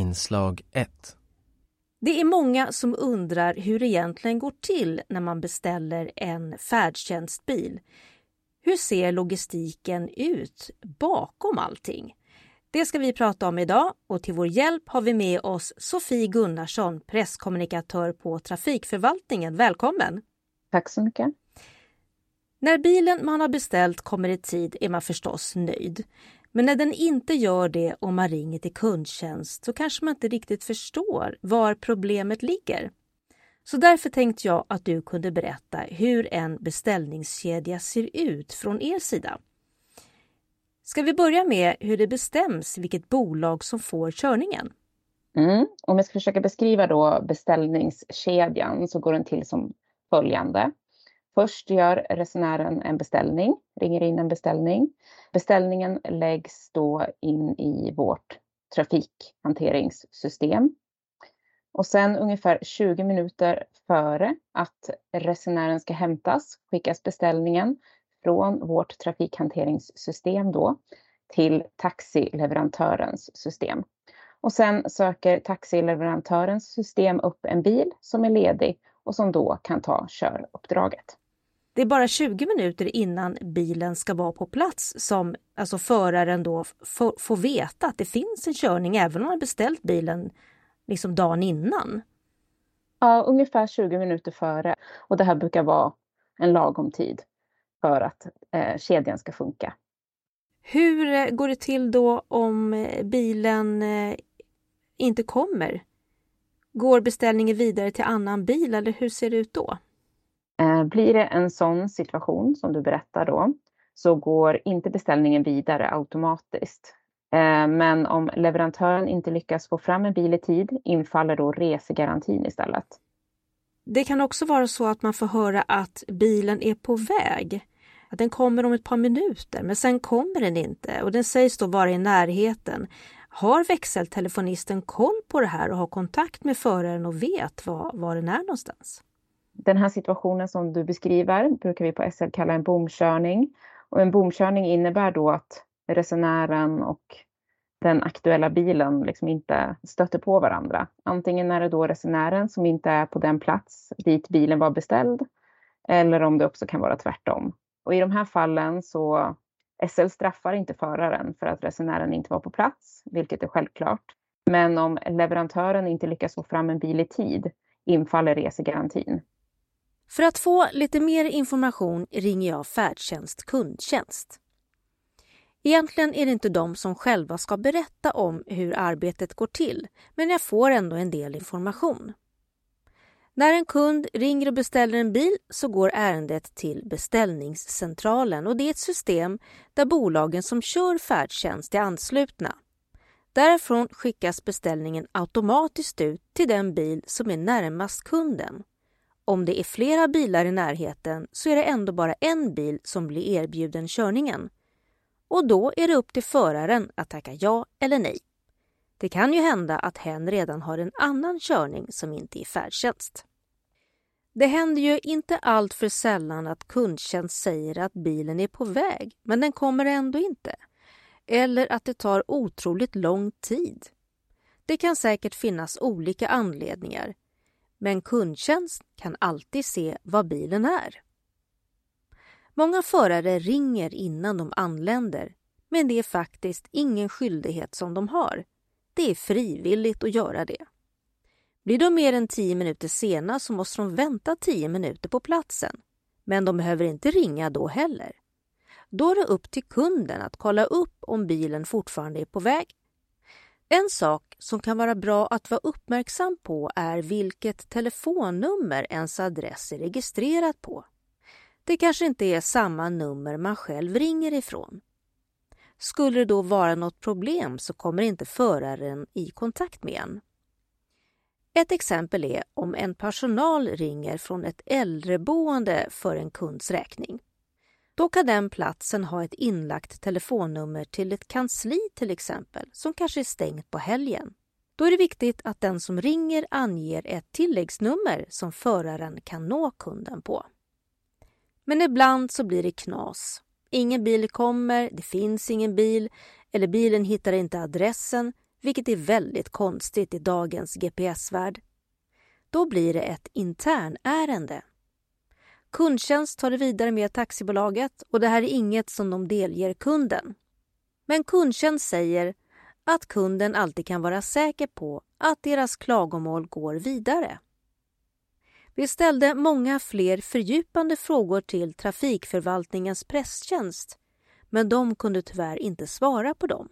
Inslag 1 Det är många som undrar hur det egentligen går till när man beställer en färdtjänstbil. Hur ser logistiken ut bakom allting? Det ska vi prata om idag och till vår hjälp har vi med oss Sofie Gunnarsson, presskommunikatör på Trafikförvaltningen. Välkommen! Tack så mycket. När bilen man har beställt kommer i tid är man förstås nöjd. Men när den inte gör det och man ringer till kundtjänst så kanske man inte riktigt förstår var problemet ligger. Så därför tänkte jag att du kunde berätta hur en beställningskedja ser ut från er sida. Ska vi börja med hur det bestäms vilket bolag som får körningen? Mm. Om jag ska försöka beskriva då beställningskedjan så går den till som följande. Först gör resenären en beställning, ringer in en beställning. Beställningen läggs då in i vårt trafikhanteringssystem. Och sen ungefär 20 minuter före att resenären ska hämtas skickas beställningen från vårt trafikhanteringssystem då till taxileverantörens system. Och sen söker taxileverantörens system upp en bil som är ledig och som då kan ta köruppdraget. Det är bara 20 minuter innan bilen ska vara på plats som alltså föraren då får, veta att det finns en körning även om man beställt bilen liksom dagen innan. Ja, ungefär 20 minuter före. Och det här brukar vara en lagom tid för att eh, kedjan ska funka. Hur eh, går det till då om eh, bilen eh, inte kommer? Går beställningen vidare till annan bil eller hur ser det ut då? Eh, blir det en sån situation som du berättar då så går inte beställningen vidare automatiskt. Eh, men om leverantören inte lyckas få fram en bil i tid infaller då resegarantin istället. Det kan också vara så att man får höra att bilen är på väg. Att den kommer om ett par minuter, men sen kommer den inte och den sägs då vara i närheten. Har växeltelefonisten koll på det här och har kontakt med föraren och vet var, var den är någonstans? Den här situationen som du beskriver brukar vi på SL kalla en bomkörning. Och en bomkörning innebär då att resenären och den aktuella bilen liksom inte stöter på varandra. Antingen är det då resenären som inte är på den plats dit bilen var beställd eller om det också kan vara tvärtom. Och i de här fallen så SL straffar inte föraren för att resenären inte var på plats, vilket är självklart. Men om leverantören inte lyckas få fram en bil i tid infaller resegarantin. För att få lite mer information ringer jag färdtjänst kundtjänst. Egentligen är det inte de som själva ska berätta om hur arbetet går till, men jag får ändå en del information. När en kund ringer och beställer en bil så går ärendet till beställningscentralen och det är ett system där bolagen som kör färdtjänst är anslutna. Därifrån skickas beställningen automatiskt ut till den bil som är närmast kunden. Om det är flera bilar i närheten så är det ändå bara en bil som blir erbjuden körningen. Och då är det upp till föraren att tacka ja eller nej. Det kan ju hända att hen redan har en annan körning som inte är färdtjänst. Det händer ju inte allt för sällan att kundtjänst säger att bilen är på väg, men den kommer ändå inte. Eller att det tar otroligt lång tid. Det kan säkert finnas olika anledningar, men kundtjänst kan alltid se vad bilen är. Många förare ringer innan de anländer, men det är faktiskt ingen skyldighet som de har. Det är frivilligt att göra det. Blir de mer än tio minuter sena så måste de vänta tio minuter på platsen. Men de behöver inte ringa då heller. Då är det upp till kunden att kolla upp om bilen fortfarande är på väg. En sak som kan vara bra att vara uppmärksam på är vilket telefonnummer ens adress är registrerat på. Det kanske inte är samma nummer man själv ringer ifrån. Skulle det då vara något problem så kommer inte föraren i kontakt med en. Ett exempel är om en personal ringer från ett äldreboende för en kunds räkning. Då kan den platsen ha ett inlagt telefonnummer till ett kansli till exempel, som kanske är stängt på helgen. Då är det viktigt att den som ringer anger ett tilläggsnummer som föraren kan nå kunden på. Men ibland så blir det knas. Ingen bil kommer, det finns ingen bil eller bilen hittar inte adressen vilket är väldigt konstigt i dagens GPS-värld. Då blir det ett internärende. Kundtjänst tar det vidare med taxibolaget och det här är inget som de delger kunden. Men kundtjänst säger att kunden alltid kan vara säker på att deras klagomål går vidare. Vi ställde många fler fördjupande frågor till Trafikförvaltningens presstjänst men de kunde tyvärr inte svara på dem.